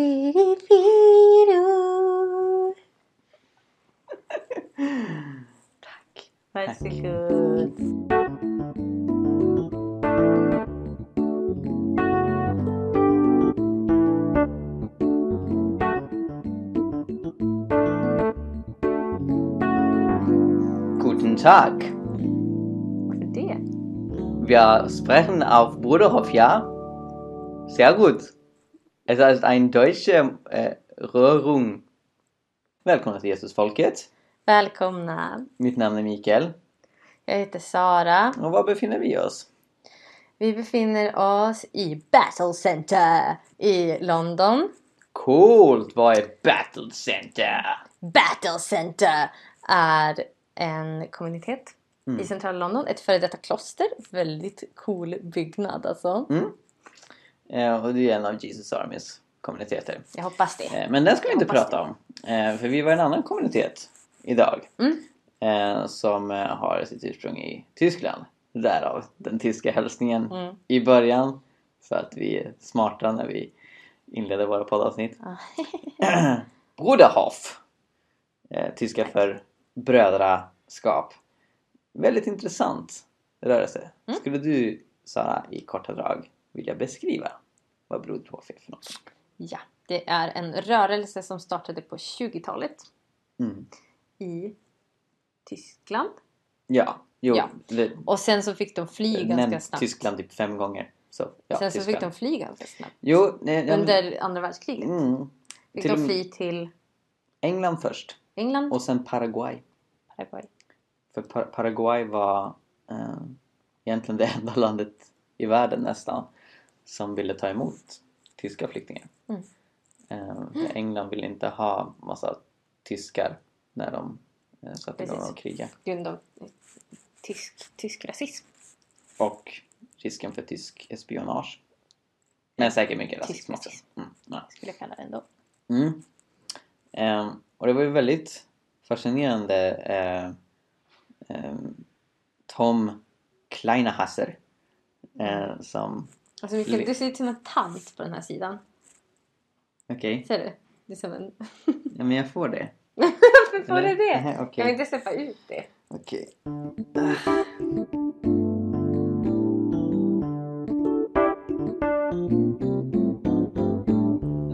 Pirifiro. Tack. Varsågod. Guten Tag. Varför det? Wir sprechen auf Bruderhof, ja? Sehr gut. Es ist eine deutsche äh, Röhrung. Välkomna till Jesusfolket. Välkomna. Mitt namn är Mikael. Jag heter Sara. Och var befinner vi oss? Vi befinner oss i Battle Center i London. Coolt! Vad är Battle Center? Battle Center är en kommunitet i centrala London. Ett före detta kloster. Väldigt cool byggnad alltså. Mm. Eh, och det är en av Jesus Armys kommuniteter. Jag hoppas det. Eh, men den ska vi inte prata om. Eh, för vi var en annan kommunitet idag. Mm. Som har sitt ursprung i Tyskland. Därav den tyska hälsningen Mm. i början. För att vi är smarta när vi inleder våra poddavsnitt. Bruderhof. Tyska för brödraskap. Väldigt intressant rörelse. Mm. Skulle du, Sara, i korta drag vilja beskriva vad Bruderhof är för något? Ja, det är en rörelse som startade på 20-talet Mm. i Tyskland. Ja, jo. Ja. Det, Och sen så fick de fly ganska snabbt. Tyskland typ fem gånger. Så, ja, sen så Tyskland. fick de fly ganska snabbt. Jo, nej, men- Under andra världskriget mm, fick de fly till England först England, och sen Paraguay. Paraguay. För Par- Paraguay var eh, egentligen det enda landet i världen nästan som ville ta emot tyska flyktingar. Mm. Eh, England ville inte ha massa tyskar när de eh, satte igång och kriga. På grund av eh, tysk, tysk rasism. Och risken för tysk espionage. Men säkert mycket rasism också. Mm, ja. Skulle jag kalla det ändå. Mm. Ehm, och det var ju väldigt fascinerande eh, ehm, Tom Kleinahasser eh, som... Alltså Mikael, du ser ut som en tant på den här sidan. Okej, Ser du? Det är som en... ja, men jag får det. Varför får Eller? du det? Nähä, okej. Jag vill inte släppa ut det. Okej.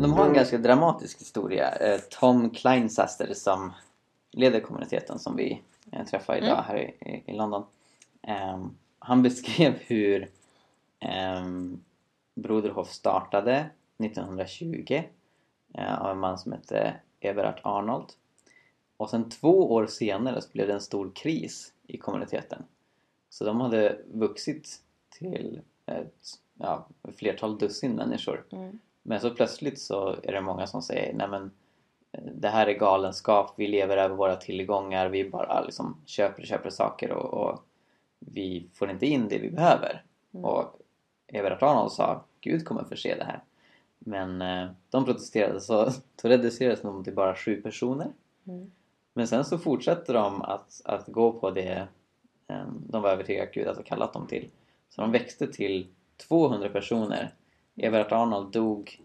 De har en ganska dramatisk historia. Eh, Tom Kleinsaster som leder kommuniteten som vi eh, träffar idag Mm. här i, i- London. Ehm, han beskrev hur Broderhof startade 1920 eh, av en man som hette Everard Arnold. Och sen två år senare så blev det en stor kris i kommuniteten. Så de hade vuxit till ett ja, flertal dussin människor. Mm. Men så plötsligt så är det många som säger nej men eh, det här är galenskap, vi lever över våra tillgångar, vi bara liksom köper och köper saker och, och vi får inte in det vi behöver. Mm. Och Everard Arnold sa Gud kommer förse det här. Men eh, de protesterade så då reducerades de till bara sju personer. Mm. Men sen så fortsätter de att, att gå på det eh, de var övertygade att Gud hade kallat dem till. Så de växte till 200 personer. Everard Arnold dog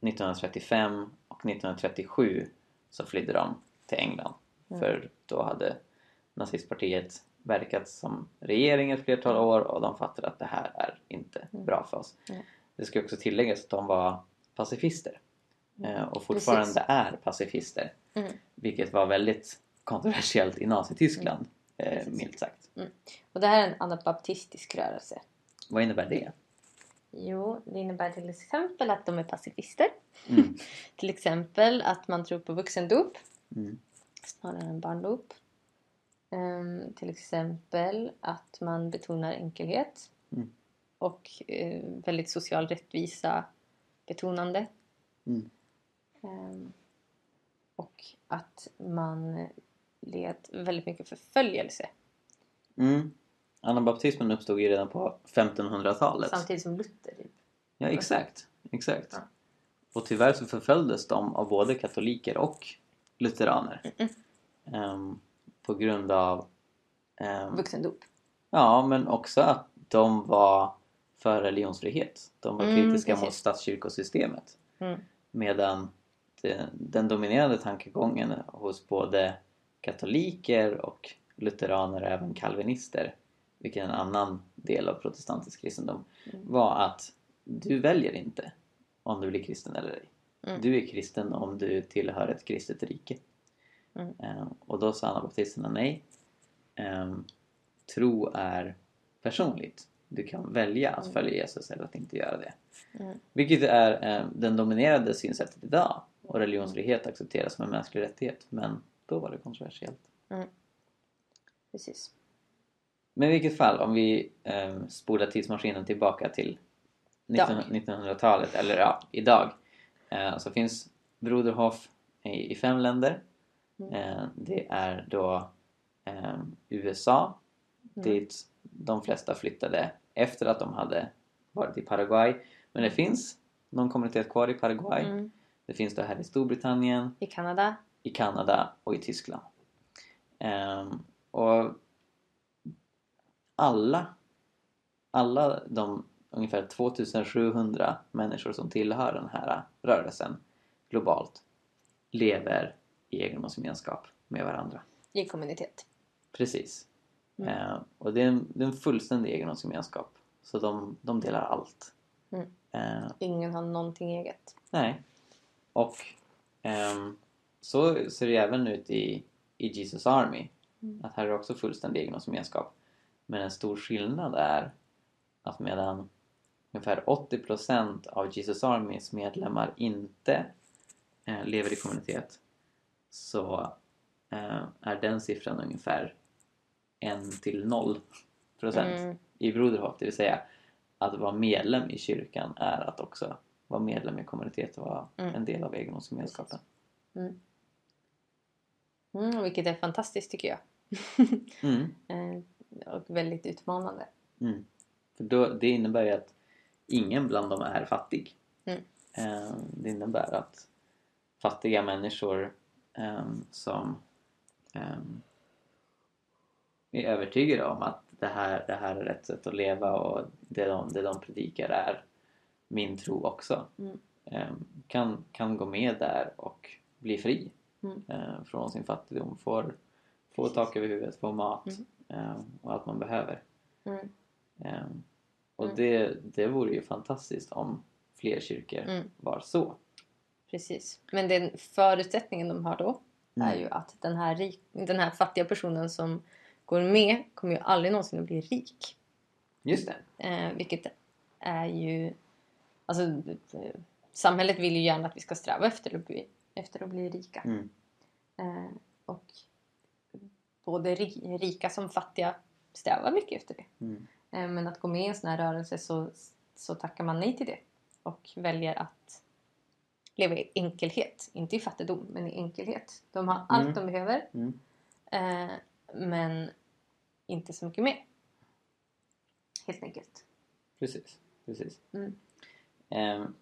1935 och 1937 så flydde de till England. Mm. För då hade nazistpartiet verkat som regering ett flertal år och de fattade att det här är inte bra för oss. Mm. Det ska också tilläggas att de var pacifister. eh, Och fortfarande Precis. är pacifister. Mm. Vilket var väldigt kontroversiellt i Nazityskland, eh, Precis. milt sagt. Och det här är en anabaptistisk rörelse. Vad innebär det? Jo, det innebär till exempel att de är pacifister. Mm. Till exempel att man tror på vuxendop Mm. snarare än barndop. Ehm, till exempel att man betonar enkelhet Mm. och eh, väldigt social rättvisa betonande. Mm. Ehm, och att man led väldigt mycket förföljelse Mm. Anabaptismen uppstod ju redan på 1500-talet. samtidigt som Luther. Typ. Ja, exakt. exakt. Ja. Och tyvärr så förföljdes de av både katoliker och lutheraner. Ehm, på grund av... ehm, Vuxendop. ja, men också att de var för religionsfrihet. De var Mm, kritiska mot precis. statskyrkosystemet. Mm. Medan det, den dominerande tankegången hos både katoliker och lutheraner och även kalvinister, vilket är en annan del av protestantisk kristendom, var att du väljer inte om du blir kristen eller ej. Mm. Du är kristen om du tillhör ett kristet rike. Mm. Eh, och då sa anabaptisterna nej. Eh, tro är personligt. Du kan välja att följa Jesus eller att inte göra det. Mm. Vilket är eh, den dominerande synsättet idag. Och religionsfrihet accepteras som en mänsklig rättighet. Men då var det kontroversiellt. Precis. Men i vilket fall, om vi eh, spolar tidsmaskinen tillbaka till 19, 1900-talet, eller ja, idag. Eh, så finns Broderhof i, i fem länder. Eh, det är då eh, USA, dit de flesta flyttade efter att de hade varit i Paraguay. Men det finns någon kommunitet kvar i Paraguay. Mm. Det finns då här i Storbritannien, I Kanada. i Kanada och i Tyskland. Ehm, och alla, alla de ungefär 2700 människor som tillhör den här rörelsen globalt lever i egendomsgemenskap med varandra. I kommunitet. Precis. Mm. Ehm, och det är, en, det är en fullständig egendomsgemenskap. Så de, de delar allt. Mm. Ehm, Ingen har någonting eget. Nej. Och ehm, så ser det även ut i, i Jesus Army. Mm. Att här är också fullständig egendomsgemenskap. Men en stor skillnad är att medan ungefär 80% av Jesus Armys medlemmar inte eh, lever i kommunitet så eh, är den siffran ungefär 1 till 0 procent Mm. i Broderhof. Det vill säga att vara medlem i kyrkan är att också vara medlem i kommunitet och vara Mm. en del av egendomsgemenskapen. Mm. Mm, vilket är fantastiskt tycker jag. Mm. Eh, och väldigt utmanande. Mm. För då, det innebär ju att ingen bland dem är fattig. Mm. Eh, det innebär att fattiga människor ehm, som ehm, är övertygade om att det här, det här är rätt sätt att leva och det de, det de predikar är min tro också. Mm. Ehm, kan, kan gå med där och bli fri eh, från sin fattigdom. Får, får tak över huvudet, får mat Mm. och allt man behöver. Mm. Och det, det vore ju fantastiskt om fler kyrkor var så. Precis. Men den förutsättningen de har då är Mm. ju att den här, rik, den här fattiga personen som går med kommer ju aldrig någonsin att bli rik. Just det. Eh, vilket är ju... Alltså, samhället vill ju gärna att vi ska sträva efter att bli, efter att bli rika. Mm. Eh, och både ri, rika som fattiga strävar mycket efter det. Mm. Eh, men att gå med i en sån här rörelse så, så tackar man nej till det. Och väljer att leva i enkelhet. Inte i fattigdom, men i enkelhet. De har allt Mm. de behöver. Mm. Eh, men inte så mycket mer. Helt enkelt. Precis. Precis. Mm. Ehm,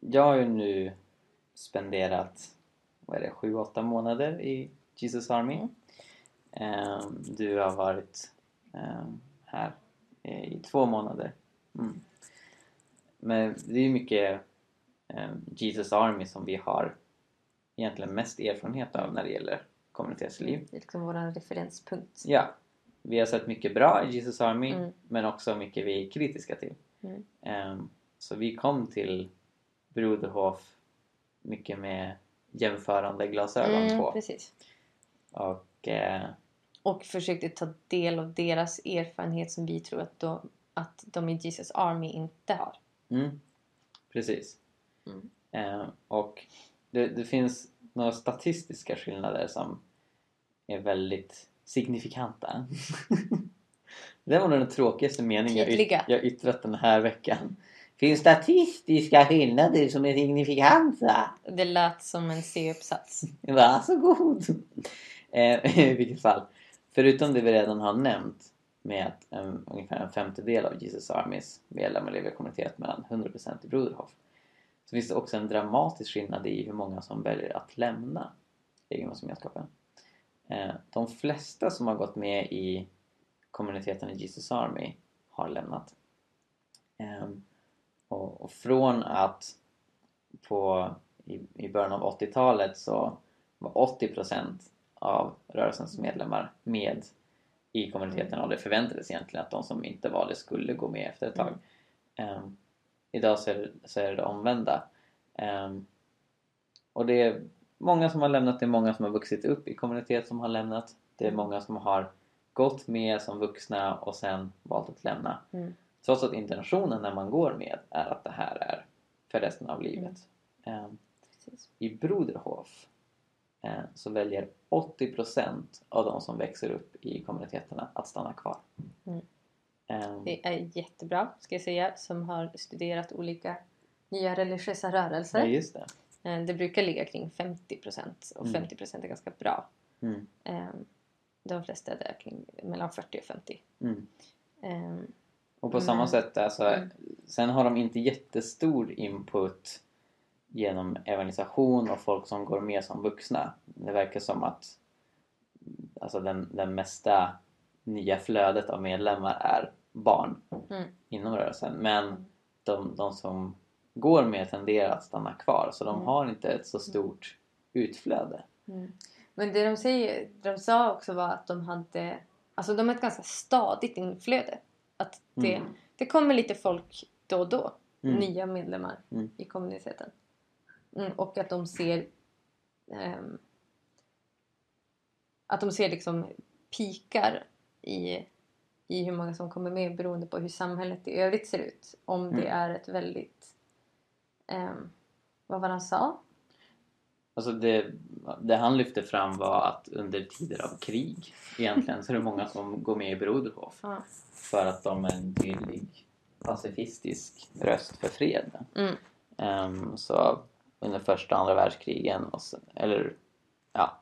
jag har ju nu spenderat vad är det, sju, åtta månader i Jesus Army. Ehm, du har varit ehm, här i två månader. Mm. Men det är ju mycket Jesus Army som vi har egentligen mest erfarenhet av när det gäller kommunitetsliv. Det är liksom vår referenspunkt. Ja, vi har sett mycket bra i Jesus Army Mm. men också mycket vi är kritiska till. Mm. Ehm, så vi kom till Broderhof mycket med jämförande glasögon Mm, på. precis. Och eh, Och försökte ta del av deras erfarenhet som vi tror att de, att de i Jesus Army inte har. mm, precis. Mm. Ehm, och det, det finns några statistiska skillnader som är väldigt signifikanta. det var nog den tråkigaste meningen jag, yt- jag yttrat den här veckan. Finns statistiska skillnader som är signifikanta? Det lät som en C-uppsats. Varsågod! Eh, I vilket fall, förutom det vi redan har nämnt med att um, ungefär en femtedel av Jesus Armys medlemmar lever i kommunitet mellan 100% i Broderhof så finns det också en dramatisk skillnad i hur många som väljer att lämna egendomsgemenskapen. Eh, de flesta som har gått med i kommuniteten i Jesus Army har lämnat. Ehm, och, från att på i, början av 80-talet så var 80% av rörelsens medlemmar med i kommuniteten och det förväntades egentligen att de som inte var det skulle gå med efter ett tag. Ehm, idag så är, det, så är det det omvända. Ehm, och det är många som har lämnat, det är många som har vuxit upp i kommunitet som har lämnat. Det är många som har gått med som vuxna och sen valt att lämna. Mm. Trots att intentionen när man går med är att det här är för resten av livet. Ehm, Precis. I Broderhof eh, så väljer 80% av de som växer upp i kommuniteterna att stanna kvar. Mm. Ehm, Det är jättebra, ska jag säga, som har studerat olika nya religiösa ja, rörelser. just det. Eh, Det brukar ligga kring 50% och Mm. 50% är ganska bra. Mm. Eh, De flesta är kring mellan 40 och 50. Mm. Och på samma Men- sätt, alltså, Mm. sen har de inte jättestor input genom evangelisation och folk som går med som vuxna. Det verkar som att alltså den, den mesta nya flödet av medlemmar är barn Mm. inom rörelsen. Men de, de som går med tenderar att stanna kvar så de Mm. har inte ett så stort utflöde. Mm. Men det de, säger, de sa också var att de hade Alltså de har ett ganska stadigt inflöde. Att det, Mm. det kommer lite folk då och då. Mm. Nya medlemmar Mm. i kommuniteten. Mm, och att de ser ehm, att de ser liksom pikar i, i hur många som kommer med beroende på hur samhället i övrigt ser ut. Om det Mm. är ett väldigt... ehm, vad var det han sa? Alltså det, det han lyfte fram var att under tider av krig egentligen så är det många som går med i Broderhof Ja. för att de är en tydlig pacifistisk röst för fred. Mm. Ehm, så under första och andra världskrigen, och så, eller ja,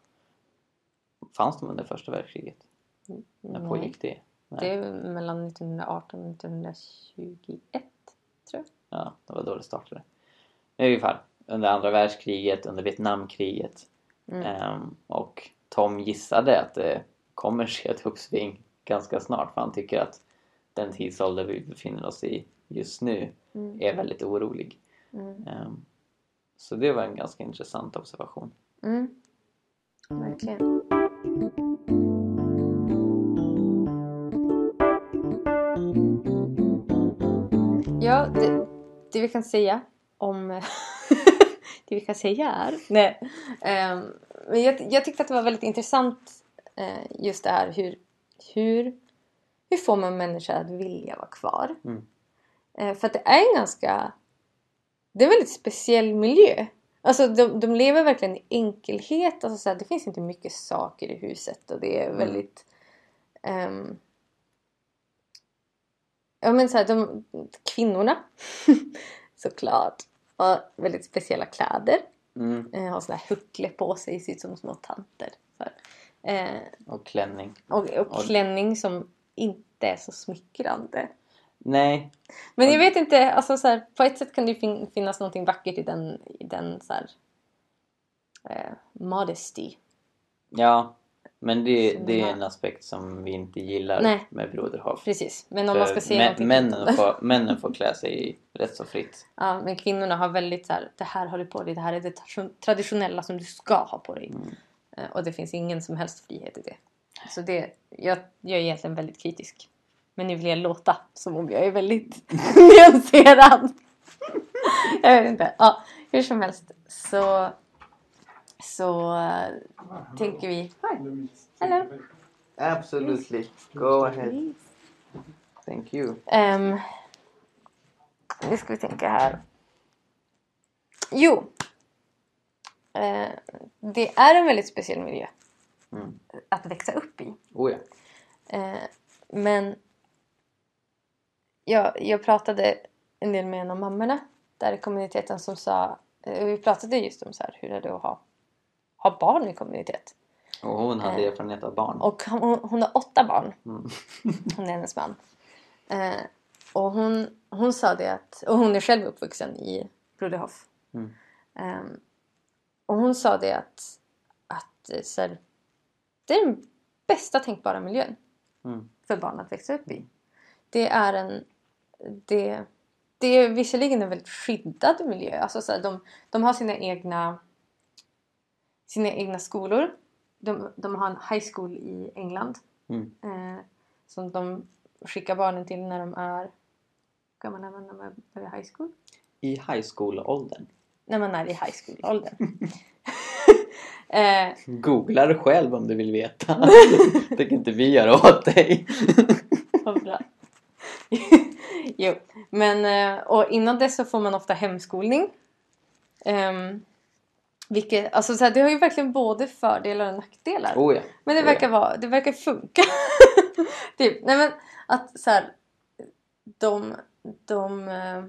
fanns de under första världskriget? När Nej. pågick det? Nej. Det är mellan 1918 och 1921 tror jag. Ja, det var då det startade. I alla fall, under andra världskriget, under Vietnamkriget. Mm. Ehm, och Tom gissade att det kommer ske ett uppsving ganska snart för han tycker att den tidsålder vi befinner oss i just nu Mm. är väldigt orolig. Mm. Ehm, så det var en ganska intressant observation. Mm. Verkligen. Ja, det, det vi kan säga om... det vi kan säga är... Nej. Men jag, jag tyckte att det var väldigt intressant eh, just det här hur, hur, hur får man människor att vilja vara kvar? Mm. Eh, för att det är en ganska... Det är en väldigt speciell miljö. Alltså de, de lever verkligen i enkelhet. Alltså, så här, det finns inte mycket saker i huset och det är Mm. väldigt... ja men så här, de, kvinnorna såklart har väldigt speciella kläder. Mm. Eh, har sådana här huckle på sig, ser ut som små tanter. Eh, Och klänning. och, och klänning som inte är så smickrande. Nej, Men jag Ja. vet inte, alltså så här, på ett sätt kan det fin- finnas något vackert i den, i den så här, eh, modesty. ja. Men det, det är en aspekt som vi inte gillar Nej. med Broderhof. Precis, men om man ska se mä- någonting männen, får, männen får klä sig rätt så fritt. Ja, men kvinnorna har väldigt så här, det här har du på dig, det här är det tra- traditionella som du ska ha på dig. Mm. Eh, Och det finns ingen som helst frihet i det. Så det, jag, jag är egentligen väldigt kritisk. Men nu vill jag låta som om jag är väldigt nyanserad. jag vet inte. Ja, hur som helst så, så äh, tänker vi... Hello. Absolutely. Go ahead. Thank you. Um, nu ska vi tänka här. Jo. Eh, det är en väldigt speciell miljö Mm. att växa upp i. Oh ja. Eh, men jag, jag pratade en del med en av mammorna där i kommuniteten som sa... Vi pratade just om så här, hur det är att ha, ha barn i kommunitet. Och hon hade Eh. erfarenhet av barn. Och hon, hon har åtta barn. Mm. Hon är hennes man. Eh, och hon, hon sa det att... Och hon är själv uppvuxen i Broderhof. Mm. Ehm, och hon sa det att, att eh, så här, det är den bästa tänkbara miljön Mm. för barn att växa upp i. Det är en... Det, det är visserligen en väldigt skyddad miljö. Alltså så här, de, de har sina egna, sina egna skolor. De, de har en high school i England Mm. eh, som de skickar barnen till när de är... Hur gamla är man när man börjar high school? I high school-åldern. När man är i high school-åldern. eh, Googla det själv om du vill veta. det kan inte vi göra åt dig. Vad bra. jo, men eh, och innan dess så får man ofta hemskolning. Um, vilket, alltså så här, det har ju verkligen både fördelar och nackdelar. oh ja. Men det Oh ja. verkar, vara, det verkar funka. typ, nej men att så här, de, de... eh,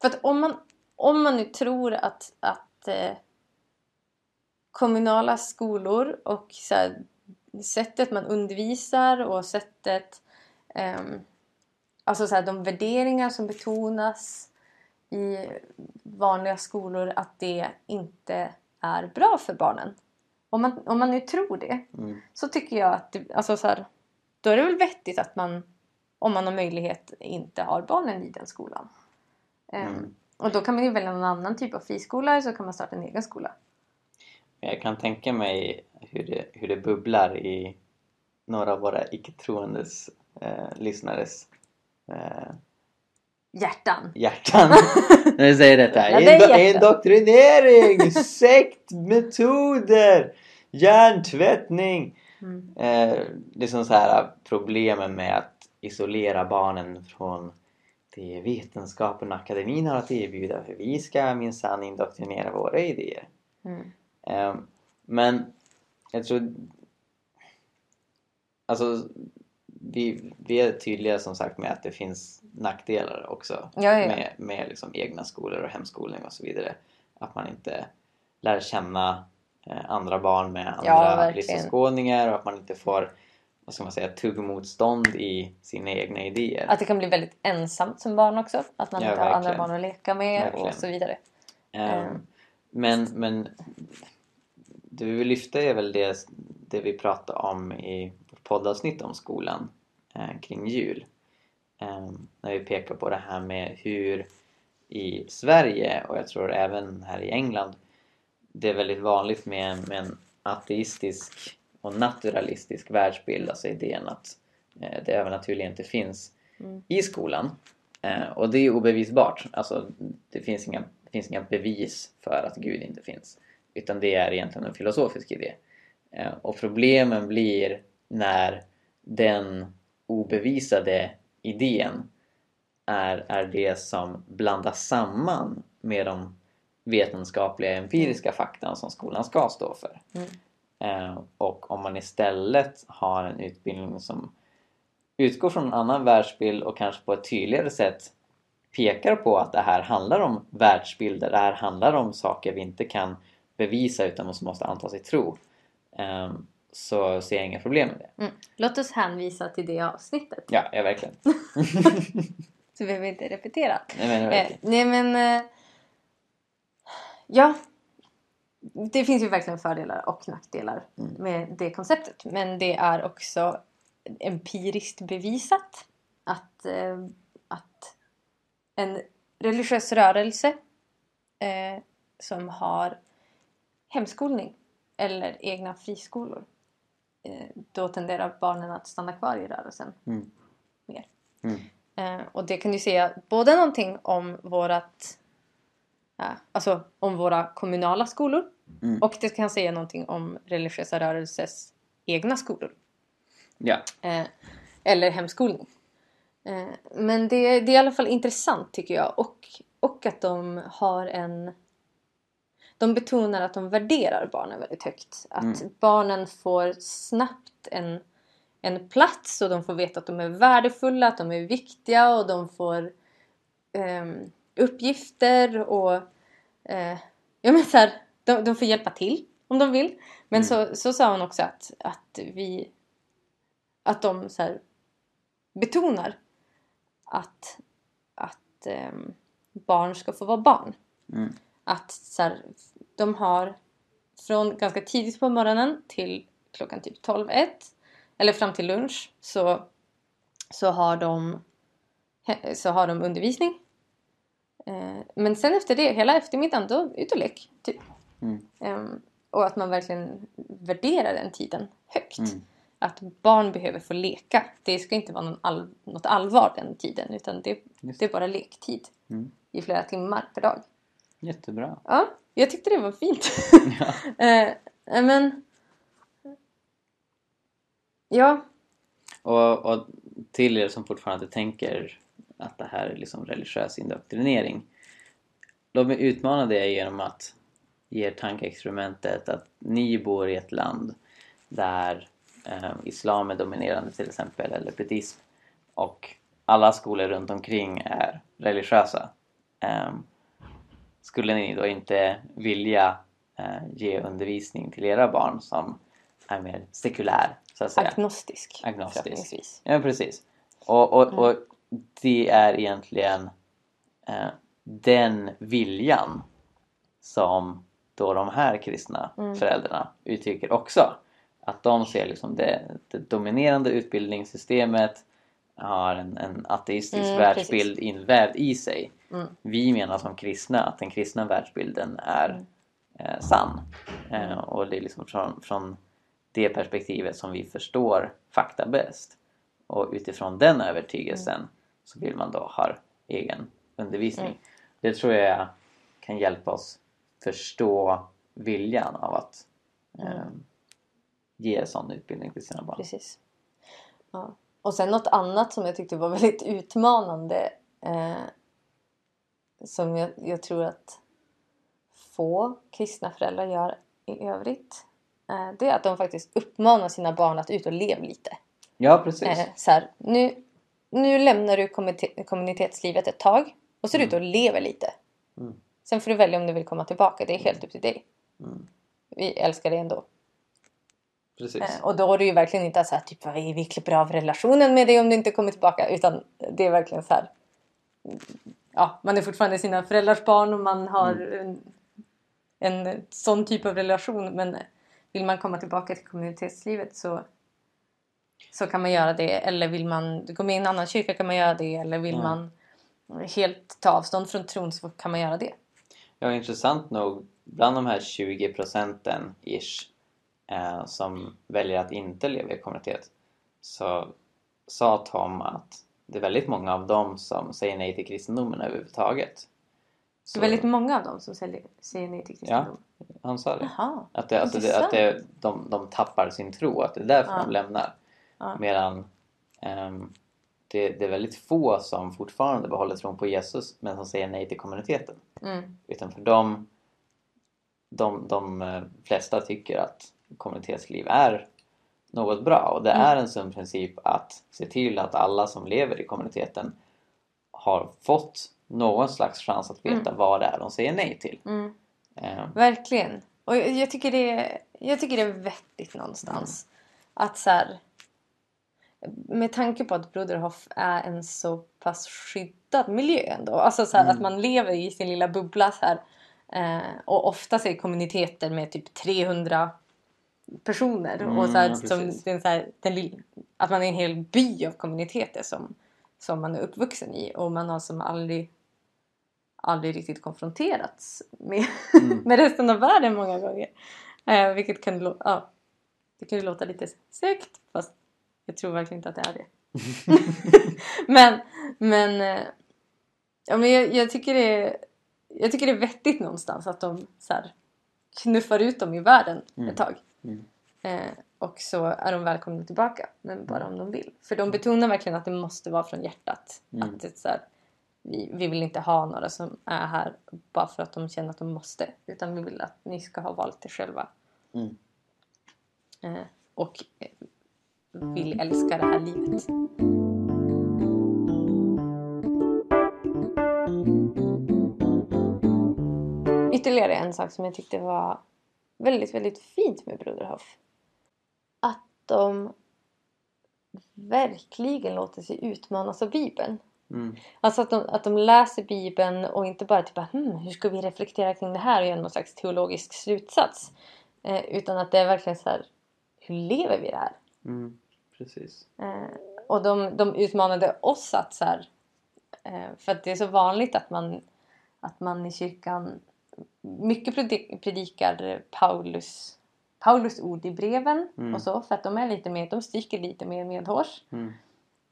För att om man, om man nu tror att, att eh, kommunala skolor och så här, sättet man undervisar och sättet... ehm, alltså så här, de värderingar som betonas i vanliga skolor att det inte är bra för barnen. Om man, om man nu tror det Mm. så tycker jag att det, alltså så här, då är det väl vettigt att man om man har möjlighet inte har barnen i den skolan. Ehm, Mm. Och då kan man ju välja någon annan typ av friskola eller så kan man starta en egen skola. Jag kan tänka mig hur det, hur det bubblar i några av våra icke-troendes eh, lyssnares eh, Hjärtan! hjärtan när du säger detta. Ja, det indoktrinering, sektmetoder, hjärntvättning. Mm. Eh, liksom så här problemen med att isolera barnen från det vetenskapen och akademin har att erbjuda. För vi ska minsann indoktrinera våra idéer. Mm. Eh, men jag tror... Alltså, vi, vi är tydliga som sagt med att det finns nackdelar också Ja, ja, ja. med, med liksom egna skolor och hemskolning och så vidare. Att man inte lär känna eh, andra barn med andra verkligen. livsåskådningar och att man inte får vad ska man säga, tuggmotstånd i sina egna idéer. Att det kan bli väldigt ensamt som barn också. Att man Ja, inte har andra barn att leka med Verkligen. och så vidare. Ehm, Mm. Men, men det vi vill lyfta är väl det, det vi pratade om i poddavsnitt om skolan eh, kring jul. Ehm, när vi pekar på det här med hur i Sverige och jag tror även här i England det är väldigt vanligt med, med en ateistisk och naturalistisk världsbild, alltså idén att eh, det övernaturliga inte finns Mm. i skolan. Eh, och det är obevisbart. Alltså, det, finns inga, det finns inga bevis för att Gud inte finns. Utan det är egentligen en filosofisk idé. Eh, och problemen blir när den obevisade idén är, är det som blandas samman med de vetenskapliga empiriska fakta som skolan ska stå för. Mm. Eh, och om man istället har en utbildning som utgår från en annan världsbild och kanske på ett tydligare sätt pekar på att det här handlar om världsbilder, det här handlar om saker vi inte kan bevisa utan som måste antas i tro. eh, Så ser jag inga problem med det. Mm. Låt oss hänvisa till det avsnittet. Ja, ja verkligen. Så behöver vi inte repetera. Nej, men, Eh, nej men... Eh, ja. Det finns ju verkligen fördelar och nackdelar Mm. med det konceptet. Men det är också empiriskt bevisat att, eh, att en religiös rörelse eh, som har hemskolning eller egna friskolor då tenderar barnen att stanna kvar i rörelsen Mm. mer. Mm. Eh, och det kan ju säga både någonting om vårat ja, alltså om våra kommunala skolor Mm. och det kan säga någonting om religiösa rörelses egna skolor. Ja. Eh, eller hemskolning. Eh, men det, det är i alla fall intressant tycker jag och, och att de har en de betonar att de värderar barnen väldigt högt. Att Mm. barnen får snabbt en, en plats och de får veta att de är värdefulla, att de är viktiga och de får ehm, uppgifter och eh, ja, men så här, de, de får hjälpa till om de vill. Men så, så sa hon också att, att vi att de så här, betonar att, att ehm, barn ska få vara barn. Mm. Att så här, de har från ganska tidigt på morgonen till klockan typ 12-1 eller fram till lunch så, så har de så har de undervisning. Eh, men sen efter det, hela eftermiddagen, då ut och lek. Typ. Mm. Ehm, och att man verkligen värderar den tiden högt. Mm. Att barn behöver få leka. Det ska inte vara någon all, något allvar den tiden. Utan det, det är bara lektid. Mm. I flera timmar per dag. Jättebra. Ja, jag tyckte det var fint. Ja. eh, men... Ja, Och, och till er som fortfarande tänker att det här är liksom religiös indoktrinering. Låt mig utmana det genom att ge er tankeexperimentet att ni bor i ett land där eh, islam är dominerande till exempel, eller buddhism och alla skolor runt omkring är religiösa. Eh, skulle ni då inte vilja eh, ge undervisning till era barn som är mer sekulär, så att säga? agnostisk. Agnostisk. Ja, precis. Och, och, Mm. och det är egentligen eh, den viljan som då de här kristna Mm. föräldrarna uttrycker också. Att de ser liksom det, det dominerande utbildningssystemet har en, en ateistisk Mm, världsbild invävd i sig. Mm. Vi menar som kristna att den kristna världsbilden är Mm. eh, sann. Eh, och det är liksom från, från det perspektivet som vi förstår fakta bäst. Och utifrån den övertygelsen så vill man då ha egen undervisning. Mm. Det tror jag kan hjälpa oss förstå viljan av att eh, Mm. ge sån utbildning till sina barn. Precis. Ja. Och sen något annat som jag tyckte var väldigt utmanande. Eh, som jag, jag tror att få kristna föräldrar gör i övrigt. Eh, det är att de faktiskt uppmanar sina barn att ut och leva lite. Ja, precis. Eh, så här, nu, nu lämnar du kommunite- kommunitetslivet ett tag och så är du ute och lever lite. Mm. Sen får du välja om du vill komma tillbaka. Det är helt upp till dig. Mm. Vi älskar dig ändå. Precis. Eh, Och då är det ju verkligen inte så här, typ, är vi klipper av relationen med dig om du inte kommer tillbaka. Utan det är verkligen så här. Ja, man är fortfarande sina föräldrars barn och man har en, en sån typ av relation. Men vill man komma tillbaka till kommunitetslivet så, så kan man göra det. Eller vill man gå med i en annan kyrka kan man göra det. Eller vill Mm. man helt ta avstånd från tron så kan man göra det. Ja, intressant nog, bland de här 20 procenten ish eh, som väljer att inte leva i kommunitet så sa Tom att det är väldigt många av dem som säger nej till kristendomen överhuvudtaget. Det Så är väldigt många av dem som säger, nej till kristendom. Han sa det. Jaha. Att, det, alltså det, att det, de, de tappar sin tro, att det är därför Ja. de lämnar. Ja. Medan ehm, det, det är väldigt få som fortfarande behåller tron på Jesus men som säger nej till kommuniteten. Mm. Utan för dem, de, de eh, flesta tycker att kommunitetsliv är något bra och det Mm. är en sund princip att se till att alla som lever i kommuniteten har fått någon slags chans att veta vad det är de säger nej till. Mm. Eh, Verkligen. Och jag, tycker det, är- jag tycker det är vettigt någonstans. Att så här, med tanke på att Broderhof är en så pass skyddad miljö ändå. Alltså så här, Mm. att man lever i sin lilla bubbla så här. Eh, och oftast är kommuniteter med typ 300 personer. Mm, och så här, ja, som, den, så här, den, att man är en hel by av kommuniteter som, som man är uppvuxen i. Och man har som aldrig aldrig riktigt konfronterats med, Mm. med resten av världen många gånger. Eh, vilket kan, lå- ja, det kan ju låta lite segt fast jag tror verkligen inte att det är det. men men, eh, ja, men jag, jag, tycker det jag tycker det är vettigt någonstans att de så här, knuffar ut dem i världen Mm. ett tag. Mm. Eh, och så är de välkomna tillbaka, men bara om de vill. För de betonar verkligen att det måste vara från hjärtat. Mm. Att det så här, vi, vi vill inte ha några som är här bara för att de känner att de måste. Utan vi vill att ni ska ha valt det själva. Mm. Eh, och eh, vill älska det här livet. Ytterligare en sak som jag tyckte var väldigt, väldigt fint med Broderhof. Att de verkligen låter sig utmanas av Bibeln. Mm. Alltså att de, att de läser Bibeln och inte bara typ hm, hur ska vi reflektera kring det här och göra någon slags teologisk slutsats. Eh, utan att det är verkligen så här, hur lever vi det här? Mm. Precis. Eh, och de, de utmanade oss att så här, Eh, för att det är så vanligt att man, att man i kyrkan mycket predik- predikar Paulus, Paulus ord i breven Mm. och så för att de är lite mer, de stryker lite mer medhårs. Mm.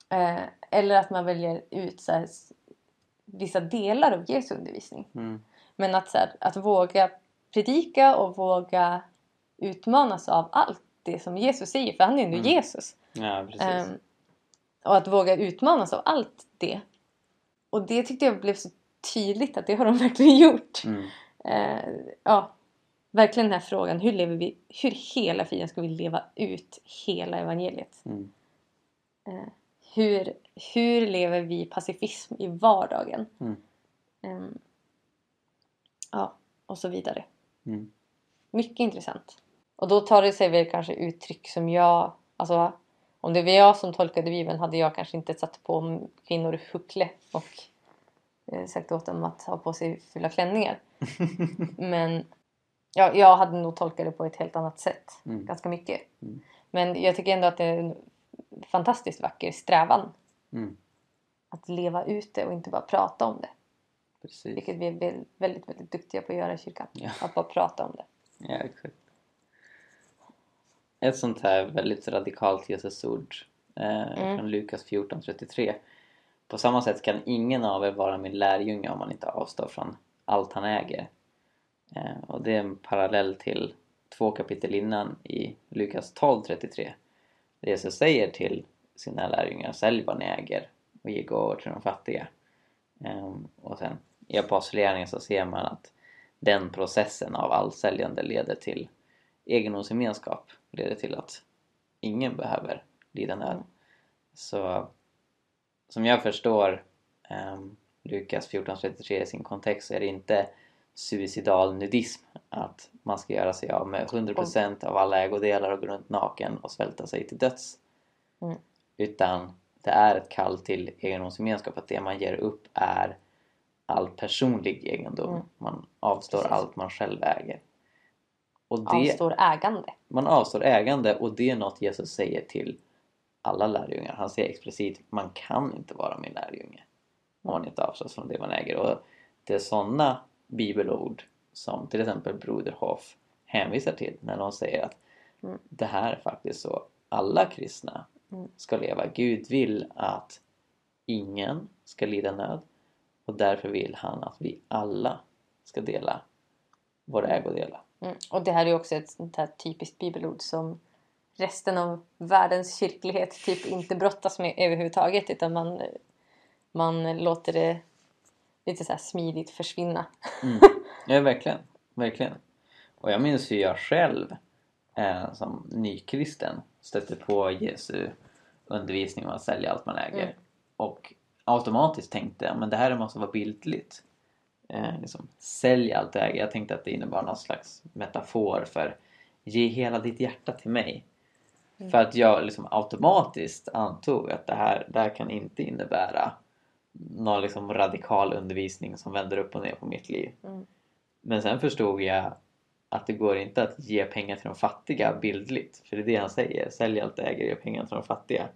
Eh, eller att man väljer ut så här, vissa delar av Jesu undervisning. Mm. Men att, så här, att våga predika och våga utmanas av allt det som Jesus säger, för han är ändå Mm. Jesus. Ja. Ehm, och att våga utmanas av allt det. Och det tyckte jag blev så tydligt att det har de verkligen gjort. Eh, ja, verkligen den här frågan, hur lever vi, hur hela friden ska vi leva ut hela evangeliet? Mm. Eh, hur, hur lever vi pacifism i vardagen? Mm. Ehm, ja, och så vidare. Mm. Mycket intressant. Och då tar det sig väl kanske uttryck som jag... Alltså, om det var jag som tolkade Bibeln hade jag kanske inte satt på kvinnor huckle och eh, sagt åt dem att ha på sig fulla klänningar. Men ja, jag hade nog tolkat det på ett helt annat sätt. Mm. Ganska mycket. Mm. Men jag tycker ändå att det är en fantastiskt vacker strävan. Mm. Att leva ut det och inte bara prata om det. Precis. Vilket vi är väl- väldigt, väldigt duktiga på att göra i kyrkan. Ja. Att bara prata om det. Ja, exakt. Ett sånt här väldigt radikalt Jesusord eh, Mm. från Lukas 14.33. På samma sätt kan ingen av er vara min lärjunge om man inte avstår från allt han äger. Eh, och det är en parallell till två kapitel innan i Lukas 12.33. Där Jesus säger till sina lärjungar, sälj vad ni äger och ge gåvor till de fattiga. Ehm, och sen i Apostlagärningarna så ser man att den processen av allsäljande leder till egendomsgemenskap. Leder till att ingen behöver lida nöd. Så som jag förstår um, Lukas 14.33 i sin kontext så är det inte suicidal nudism att man ska göra sig av med 100% av alla ägodelar och gå runt naken och svälta sig till döds. Mm. Utan det är ett kall till egendomsgemenskap att det man ger upp är all personlig egendom. Mm. Man avstår Precis. allt man själv äger. Och det, Avstår ägande. man avstår ägande och det är något Jesus säger till alla lärjungar. Han säger explicit man kan inte vara min lärjunge om man inte avstår från det man äger. Och det är sådana bibelord som till exempel Broder Hoff hänvisar till när de säger att Mm. det här är faktiskt så alla kristna Mm. ska leva. Gud vill att ingen ska lida nöd och därför vill han att vi alla ska dela våra ägodelar. Mm. Och det här är också ett sånt här typiskt bibelord som resten av världens kyrklighet typ inte brottas med överhuvudtaget utan man, man låter det lite så smidigt försvinna. Mm. Ja, verkligen. Verkligen. Och jag minns hur jag själv eh, som nykristen stötte på Jesu undervisning om att sälja allt man äger. Mm. Och automatiskt tänkte men det här måste vara bildligt. Eh, liksom, sälj allt du äger. Jag tänkte att det innebar någon slags metafor för ge hela ditt hjärta till mig. Mm. För att jag liksom automatiskt antog att det här, det här kan inte innebära någon liksom radikal undervisning som vänder upp och ner på mitt liv. Mm. Men sen förstod jag att det går inte att ge pengar till de fattiga bildligt. För det är det han säger. Sälj allt äger ge pengar till de fattiga.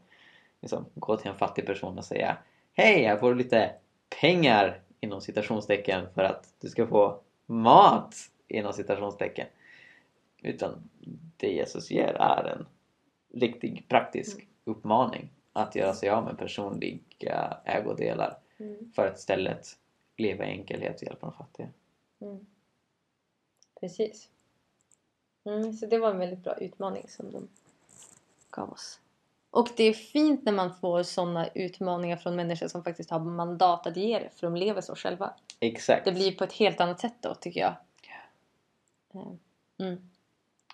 Liksom, gå till en fattig person och säga Hej, här får du lite pengar inom citationstecken för att du ska få mat inom citationstecken. Utan det Jesus ger är en riktig praktisk uppmaning att göra sig av med personliga ägodelar Mm. för att istället leva i enkelhet och hjälpa de fattiga. Mm. Precis. Mm, så det var en väldigt bra utmaning som de gav oss. Och det är fint när man får sådana utmaningar från människor som faktiskt har mandat att ge det för de lever så själva. Exakt. Det blir på ett helt annat sätt då tycker jag. Eh, Mm.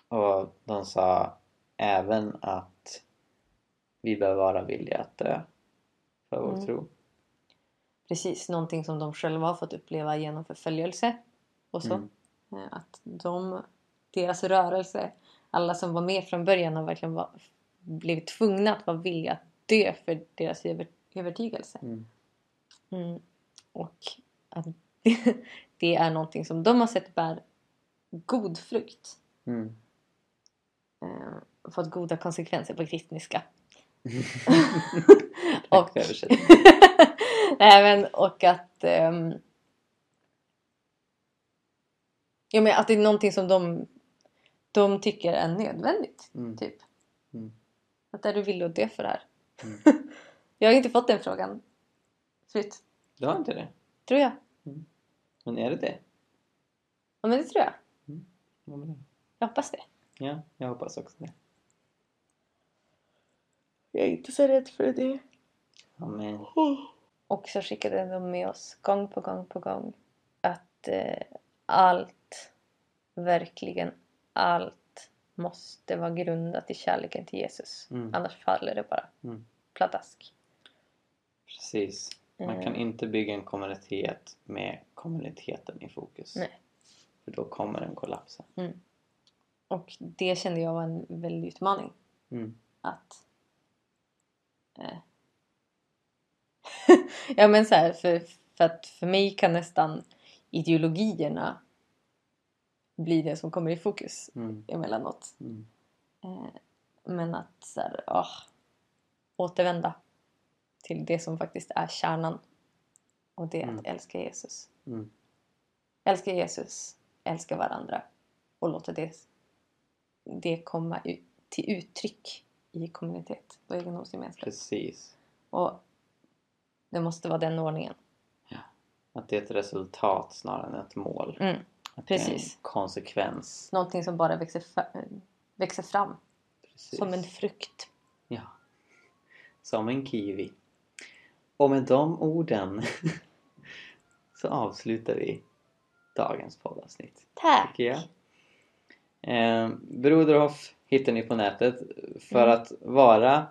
Och de sa även att vi bör vara villiga att dö för vår Mm. tro. Precis, någonting som de själva har fått uppleva genom förföljelse och så. Mm. Eh, Att de, deras rörelse, alla som var med från början har verkligen var, blivit tvungna att vara villiga att dö för deras över, övertygelse. Mm. Mm. Och att det, det är någonting som de har sett bär god frukt. Mm. Fått goda konsekvenser på kristniska. Och-. Nej men och att... Um, ja, men att det är någonting som de, de tycker är nödvändigt. Mm. Typ. Mm. Att är du villig att dö för det här? Mm. jag har inte fått den frågan förut. Du har inte det? Tror jag. Men är det det? Ja men det tror jag. Ja, men Jag hoppas det. Ja, jag hoppas också det. Jag är inte så rädd för det. Amen. Och så skickade de med oss gång på gång på gång att eh, allt, verkligen allt måste vara grundat i kärleken till Jesus. Mm. Annars faller det bara Mm. pladask. Precis. Man kan Eh. inte bygga en kommunitet med kommuniteten i fokus. Nej. För då kommer den kollapsa. Och det kände jag var en väldig utmaning. Mm. Att... Eh. ja men så här, för, för att för mig kan nästan ideologierna bli det som kommer i fokus Mm. emellanåt. Mm. Eh, men att så här, ah, återvända till det som faktiskt är kärnan. Och det är Mm. att älska Jesus. Mm. Älska Jesus, älska varandra och låta det, det komma ut, till uttryck i kommunitet och egendomsgemenskap. Precis. Och det måste vara den ordningen. Att det är ett resultat snarare än ett mål. Mm. Att Precis. en konsekvens. Någonting som bara växer, växer fram Precis. som en frukt. Ja. Som en kiwi. Och med de orden så avslutar vi dagens poddavsnitt. Tack! tycker jag. Eh, Broderhoff hittar ni på nätet. För Mm. att vara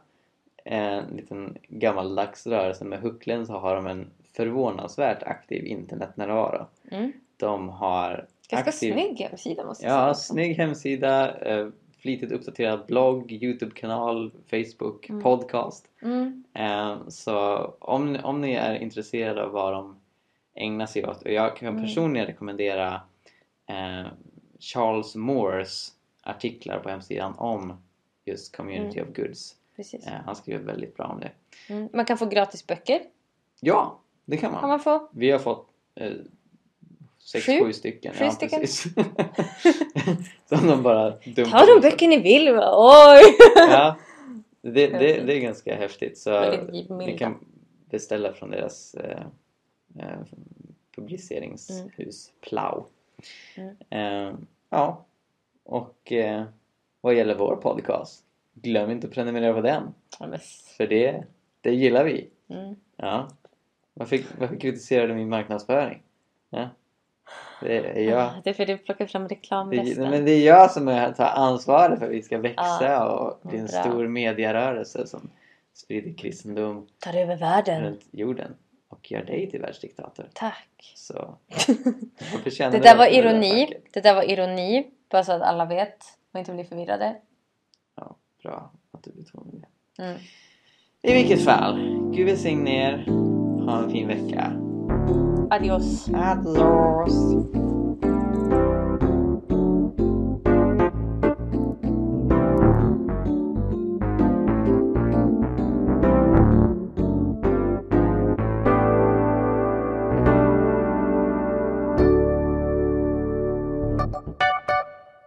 en liten gammaldags rörelse med hucklen så har de en förvånansvärt aktiv internetnärvaro. Mm. De har Ganska aktiv... snygg hemsida måste jag säga. Ja, snygg hemsida, eh, flitigt uppdaterad blogg, Youtube-kanal, Facebook, Mm. podcast. Mm. Eh, Så om, om ni är intresserade av vad de ägnar sig åt och jag kan Mm. personligen rekommendera eh, Charles Moores artiklar på hemsidan om just Community of Goods. Precis. Eh, han skriver väldigt bra om det. Mm. Man kan få gratis böcker. Ja, det kan man. Kan man få. Vi har fått eh, sex, Sju? sju stycken. Sju ja, stycken. Precis. Som de bara dumpar Ta de böcker ni vill! va? Oj! Ja, det, det, det är ganska häftigt. Så ni kan beställa från deras eh, eh, publiceringshus Plau. Mm. Eh, ja, och eh, vad gäller vår podcast, glöm inte att prenumerera på den. Ja, För det, det gillar vi. Mm. Ja. Varför, varför kritiserar du min marknadsföring? Ja. Det är jag. Ah, Det är för att du plockar fram Det, reklamresten. men det är jag som är, tar ansvaret för att vi ska växa Ja, och bli en bra. stor mediarörelse som sprider kristendom Tar över världen. runt jorden och gör dig till världsdiktator. Tack. Så Det där var det ironi. Det där var ironi. Bara så att alla vet och inte blir förvirrade. Ja, bra att du betonar det. Mm. I vilket fall, Gud välsigne er. Ha en fin vecka. Adios. Adios!